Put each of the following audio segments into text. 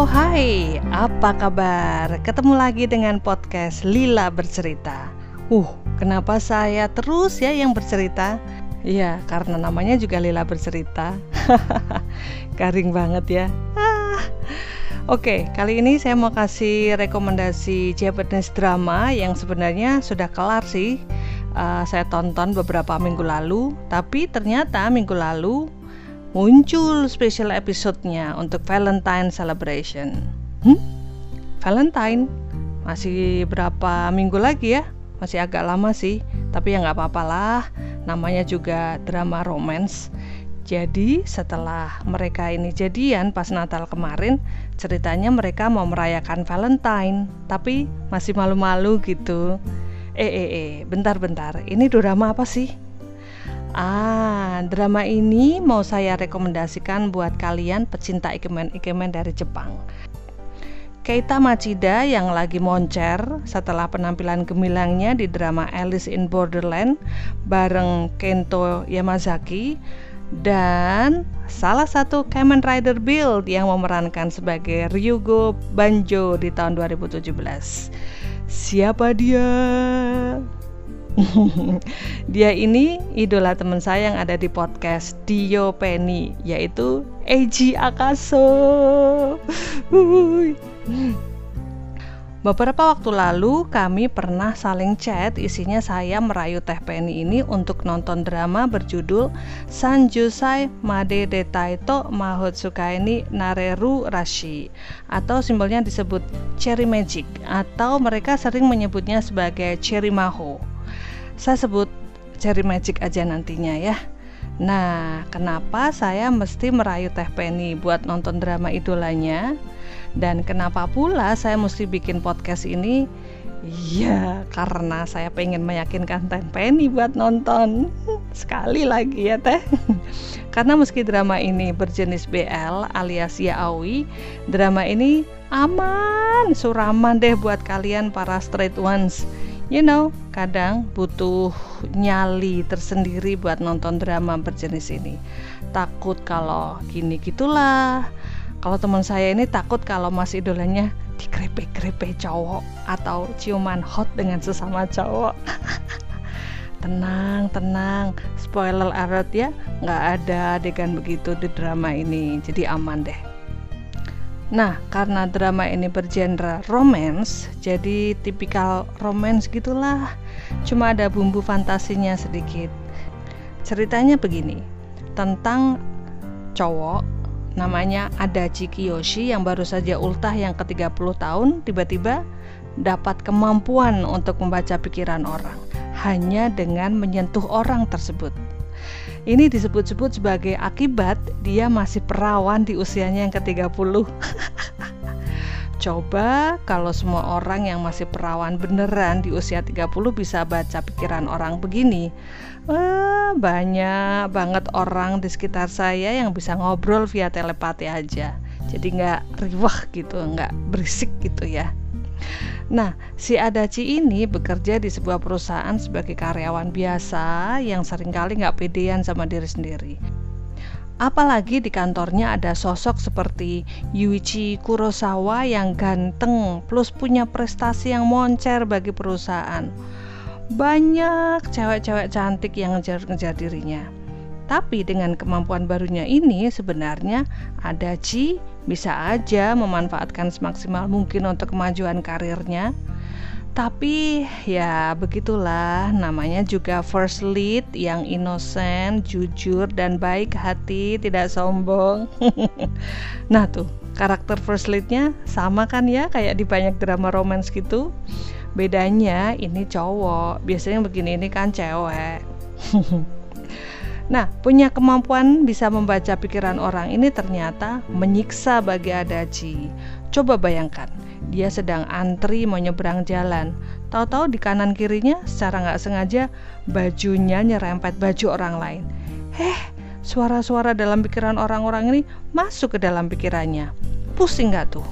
Hai, apa kabar? Ketemu lagi dengan podcast Lila Bercerita. Uh, kenapa saya terus ya yang bercerita? Ya, karena namanya juga Lila Bercerita. Garing banget ya. Ah. Oke, kali ini saya mau kasih rekomendasi Japanese drama yang sebenarnya sudah kelar sih. Uh, saya tonton beberapa minggu lalu, tapi ternyata minggu lalu muncul special episode-nya untuk Valentine Celebration. Hmm? Valentine? Masih berapa minggu lagi ya? Masih agak lama sih, tapi ya nggak apa-apa lah. Namanya juga drama romance. Jadi setelah mereka ini jadian pas Natal kemarin, ceritanya mereka mau merayakan Valentine, tapi masih malu-malu gitu. Eh eh eh, bentar-bentar, ini drama apa sih? Ah, drama ini mau saya rekomendasikan buat kalian pecinta ikemen-ikemen dari Jepang. Keita Machida yang lagi moncer setelah penampilan gemilangnya di drama Alice in Borderland bareng Kento Yamazaki dan salah satu Kamen Rider Build yang memerankan sebagai Ryugo Banjo di tahun 2017. Siapa dia? Dia ini idola teman saya yang ada di podcast Dio Penny yaitu Eiji Akaso. Beberapa waktu lalu kami pernah saling chat isinya saya merayu Teh Penny ini untuk nonton drama berjudul Sanjusai Made Detaito Mahotsukaini Nareru Rashi atau simbolnya disebut Cherry Magic atau mereka sering menyebutnya sebagai Cherry Maho. Saya sebut Cherry Magic aja nantinya ya. Nah, kenapa saya mesti merayu Teh Penny buat nonton drama idolanya? Dan kenapa pula saya mesti bikin podcast ini? Ya, karena saya pengen meyakinkan Teh Penny buat nonton Sekali lagi ya Teh Karena meski drama ini berjenis BL alias yaoi Drama ini aman, suraman deh buat kalian para straight ones you know, kadang butuh nyali tersendiri buat nonton drama berjenis ini. Takut kalau gini gitulah. Kalau teman saya ini takut kalau mas idolanya dikrepe-krepe cowok atau ciuman hot dengan sesama cowok. tenang, tenang. Spoiler alert ya, nggak ada adegan begitu di drama ini, jadi aman deh. Nah, karena drama ini bergenre romance, jadi tipikal romance gitulah. Cuma ada bumbu fantasinya sedikit. Ceritanya begini, tentang cowok namanya Adachi Kiyoshi yang baru saja ultah yang ke-30 tahun tiba-tiba dapat kemampuan untuk membaca pikiran orang hanya dengan menyentuh orang tersebut. Ini disebut-sebut sebagai akibat dia masih perawan di usianya yang ke-30. Coba kalau semua orang yang masih perawan beneran di usia 30 bisa baca pikiran orang begini. Eh, banyak banget orang di sekitar saya yang bisa ngobrol via telepati aja. Jadi nggak riwah gitu, nggak berisik gitu ya. Nah, si Adachi ini bekerja di sebuah perusahaan sebagai karyawan biasa yang sering kali nggak pedean sama diri sendiri. Apalagi di kantornya ada sosok seperti Yuichi Kurosawa yang ganteng plus punya prestasi yang moncer bagi perusahaan. Banyak cewek-cewek cantik yang ngejar-ngejar dirinya. Tapi dengan kemampuan barunya ini sebenarnya Adachi bisa aja memanfaatkan semaksimal mungkin untuk kemajuan karirnya. Tapi ya begitulah namanya juga first lead yang innocent, jujur dan baik hati, tidak sombong. nah tuh karakter first leadnya sama kan ya kayak di banyak drama romance gitu. Bedanya ini cowok, biasanya begini ini kan cewek. Nah, punya kemampuan bisa membaca pikiran orang ini ternyata menyiksa bagi Adachi. Coba bayangkan, dia sedang antri mau nyebrang jalan. Tahu-tahu di kanan kirinya secara nggak sengaja bajunya nyerempet baju orang lain. Heh, suara-suara dalam pikiran orang-orang ini masuk ke dalam pikirannya. Pusing nggak tuh?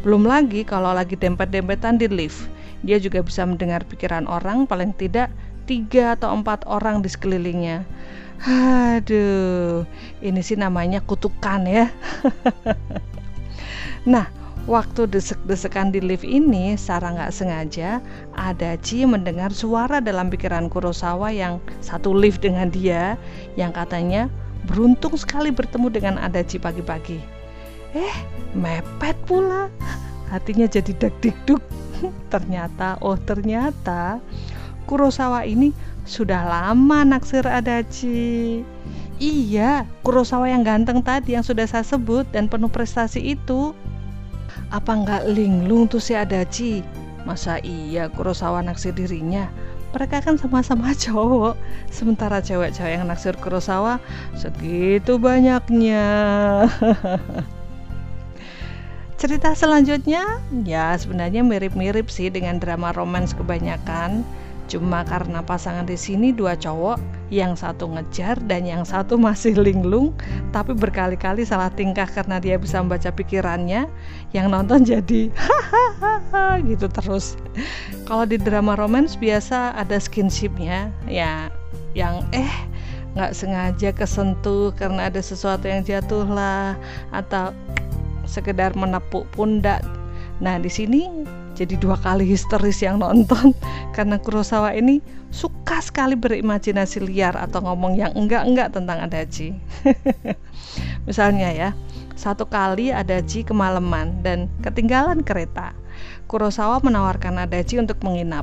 Belum lagi kalau lagi dempet-dempetan di lift, dia juga bisa mendengar pikiran orang paling tidak tiga atau empat orang di sekelilingnya. Aduh, ini sih namanya kutukan ya. nah, Waktu desek-desekan di lift ini, secara nggak sengaja, Adachi mendengar suara dalam pikiran Kurosawa yang satu lift dengan dia, yang katanya beruntung sekali bertemu dengan Adachi pagi-pagi. Eh, mepet pula. Hatinya jadi dak-dikduk. ternyata, oh ternyata, Kurosawa ini sudah lama naksir Adachi. Iya, Kurosawa yang ganteng tadi yang sudah saya sebut dan penuh prestasi itu apa nggak linglung tuh si Adachi? Masa iya Kurosawa naksir dirinya? Mereka kan sama-sama cowok Sementara cewek-cewek yang naksir Kurosawa Segitu banyaknya Cerita selanjutnya Ya sebenarnya mirip-mirip sih dengan drama romans kebanyakan Cuma karena pasangan di sini dua cowok, yang satu ngejar dan yang satu masih linglung, tapi berkali-kali salah tingkah karena dia bisa membaca pikirannya, yang nonton jadi hahaha gitu terus. Kalau di drama romance biasa ada skinshipnya, ya yang eh nggak sengaja kesentuh karena ada sesuatu yang jatuh lah atau sekedar menepuk pundak. Nah di sini jadi dua kali histeris yang nonton karena Kurosawa ini suka sekali berimajinasi liar atau ngomong yang enggak-enggak tentang Adachi. Misalnya ya, satu kali Adachi kemalaman dan ketinggalan kereta. Kurosawa menawarkan Adachi untuk menginap.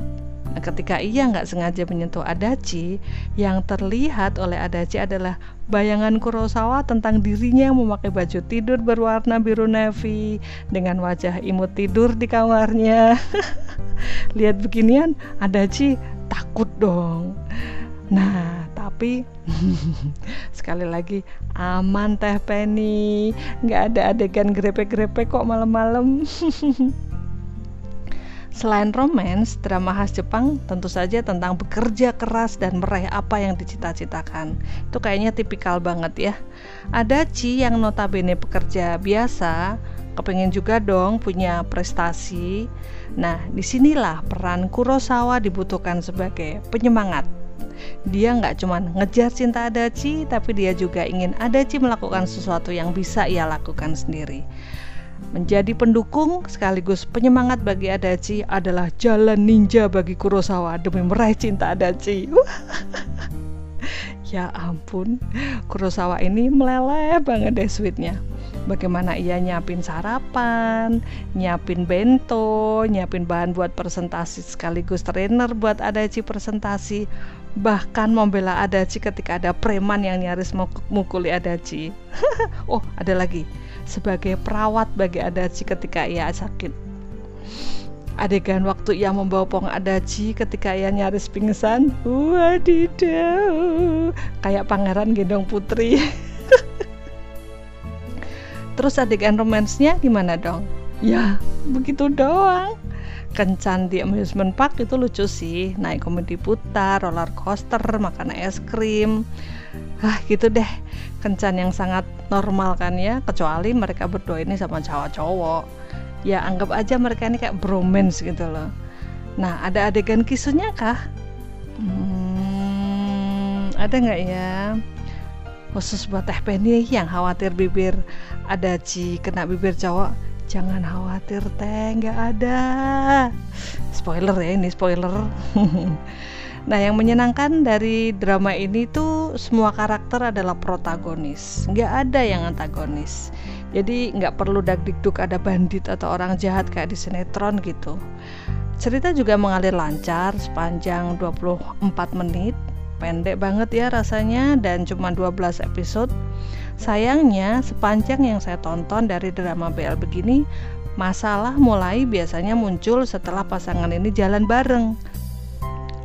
Nah, ketika ia nggak sengaja menyentuh Adachi, yang terlihat oleh Adachi adalah bayangan Kurosawa tentang dirinya yang memakai baju tidur berwarna biru navy dengan wajah imut tidur di kamarnya. Lihat beginian, Adachi takut dong. Nah, tapi sekali lagi aman teh Penny, nggak ada adegan grepe-grepe kok malam-malam. Selain romans, drama khas Jepang tentu saja tentang bekerja keras dan meraih apa yang dicita-citakan. Itu kayaknya tipikal banget ya. Ada Ci yang notabene pekerja biasa, kepengen juga dong punya prestasi. Nah, di sinilah peran Kurosawa dibutuhkan sebagai penyemangat. Dia nggak cuma ngejar cinta Adachi, tapi dia juga ingin Adachi melakukan sesuatu yang bisa ia lakukan sendiri. Menjadi pendukung sekaligus penyemangat bagi Adachi adalah jalan ninja bagi Kurosawa demi meraih cinta Adachi. ya ampun, Kurosawa ini meleleh banget deh sweetnya. Bagaimana ia nyiapin sarapan, nyiapin bento, nyiapin bahan buat presentasi sekaligus trainer buat Adachi presentasi, bahkan membela Adachi ketika ada preman yang nyaris mau mukuli Adachi. oh, ada lagi sebagai perawat bagi Adachi ketika ia sakit. Adegan waktu ia membawa Pong Adachi ketika ia nyaris pingsan, wadidaw, kayak pangeran gendong putri. Terus adegan romansnya gimana dong? Ya, begitu doang. Kencan di amusement park itu lucu sih, naik komedi putar, roller coaster, makan es krim. Ah, gitu deh. Kencan yang sangat normal kan ya kecuali mereka berdua ini sama cowok-cowok ya anggap aja mereka ini kayak bromance gitu loh. Nah ada adegan kisunya kah? Hmm, ada nggak ya? Khusus buat teh penny yang khawatir bibir ada ci kena bibir cowok jangan khawatir teh nggak ada spoiler ya ini spoiler Nah, yang menyenangkan dari drama ini tuh semua karakter adalah protagonis, nggak ada yang antagonis. Jadi nggak perlu dagdikduk ada bandit atau orang jahat kayak di sinetron gitu. Cerita juga mengalir lancar sepanjang 24 menit, pendek banget ya rasanya dan cuma 12 episode. Sayangnya sepanjang yang saya tonton dari drama BL begini, masalah mulai biasanya muncul setelah pasangan ini jalan bareng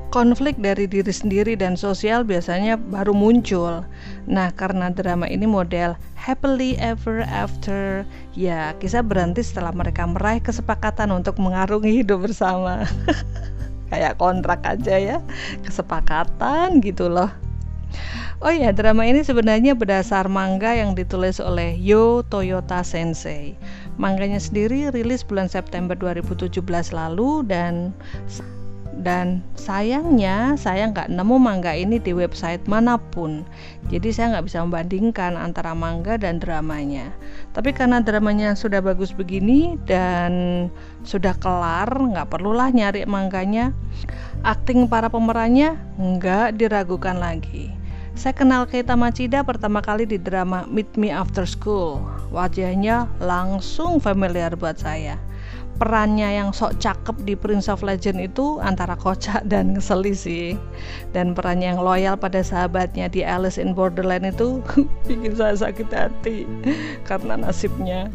konflik dari diri sendiri dan sosial biasanya baru muncul. Nah, karena drama ini model happily ever after, ya kisah berhenti setelah mereka meraih kesepakatan untuk mengarungi hidup bersama. Kayak kontrak aja ya, kesepakatan gitu loh. Oh ya, drama ini sebenarnya berdasar manga yang ditulis oleh Yo Toyota Sensei. Mangganya sendiri rilis bulan September 2017 lalu dan dan sayangnya saya nggak nemu manga ini di website mana pun. Jadi saya nggak bisa membandingkan antara manga dan dramanya. Tapi karena dramanya sudah bagus begini dan sudah kelar nggak perlulah nyari manganya. Akting para pemerannya nggak diragukan lagi saya kenal Keita Machida pertama kali di drama Meet Me After School. Wajahnya langsung familiar buat saya. Perannya yang sok cakep di Prince of Legend itu antara kocak dan ngeselin sih. Dan perannya yang loyal pada sahabatnya di Alice in Borderland itu bikin saya sakit hati karena nasibnya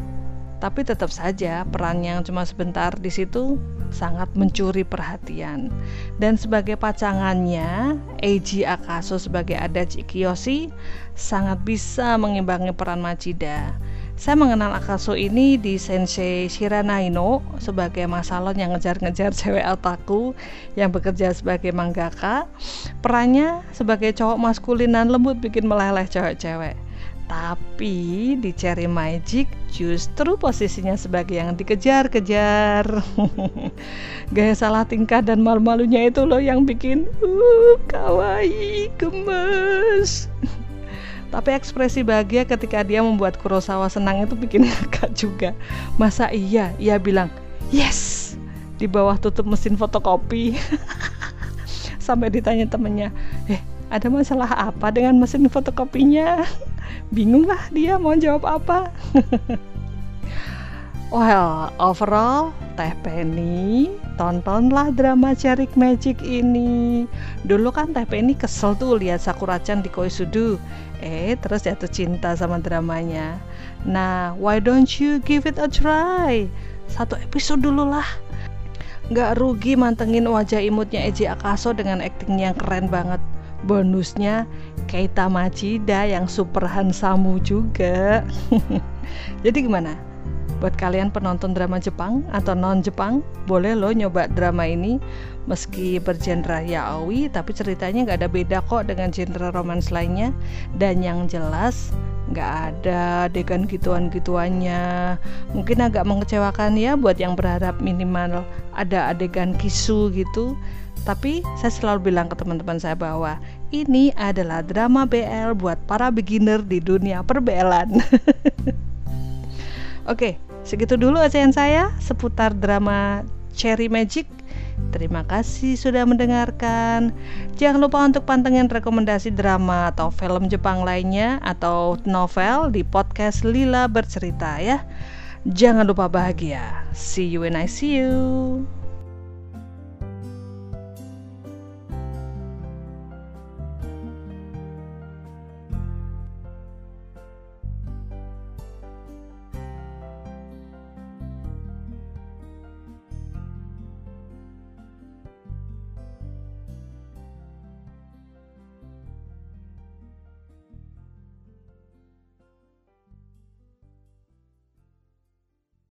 tapi tetap saja peran yang cuma sebentar di situ sangat mencuri perhatian. Dan sebagai pacangannya, Eiji Akaso sebagai Adachi Kiyoshi sangat bisa mengimbangi peran Machida. Saya mengenal Akaso ini di Sensei Shiranaino sebagai masalon yang ngejar-ngejar cewek otaku yang bekerja sebagai manggaka. Perannya sebagai cowok maskulin dan lembut bikin meleleh cewek-cewek. Tapi di Cherry Magic justru posisinya sebagai yang dikejar-kejar. Gaya salah tingkah dan malu-malunya itu loh yang bikin uh kawaii gemes. Tapi ekspresi bahagia ketika dia membuat Kurosawa senang itu bikin ngakak juga. Masa iya? Ia bilang, "Yes!" di bawah tutup mesin fotokopi. Sampai ditanya temennya, "Eh, ada masalah apa dengan mesin fotokopinya?" Bingung lah dia mau jawab apa. Well, overall, Teh Penny, tontonlah drama Cerik Magic ini. Dulu kan Teh Penny kesel tuh lihat Sakura-chan di Koisudu. Eh, terus jatuh cinta sama dramanya. Nah, why don't you give it a try? Satu episode dulu lah. Gak rugi mantengin wajah imutnya Eji Akaso dengan akting yang keren banget. Bonusnya Keita Machida yang super handsome juga. Jadi gimana? Buat kalian penonton drama Jepang atau non Jepang, boleh lo nyoba drama ini meski bergenre yaoi, tapi ceritanya nggak ada beda kok dengan genre romance lainnya. Dan yang jelas nggak ada adegan gituan-gituannya. Mungkin agak mengecewakan ya buat yang berharap minimal ada adegan kisu gitu. Tapi saya selalu bilang ke teman-teman saya bahwa ini adalah drama BL buat para beginner di dunia perbelan. Oke, Segitu dulu ocehan saya seputar drama Cherry Magic. Terima kasih sudah mendengarkan. Jangan lupa untuk pantengin rekomendasi drama atau film Jepang lainnya atau novel di podcast Lila Bercerita ya. Jangan lupa bahagia. See you when I see you.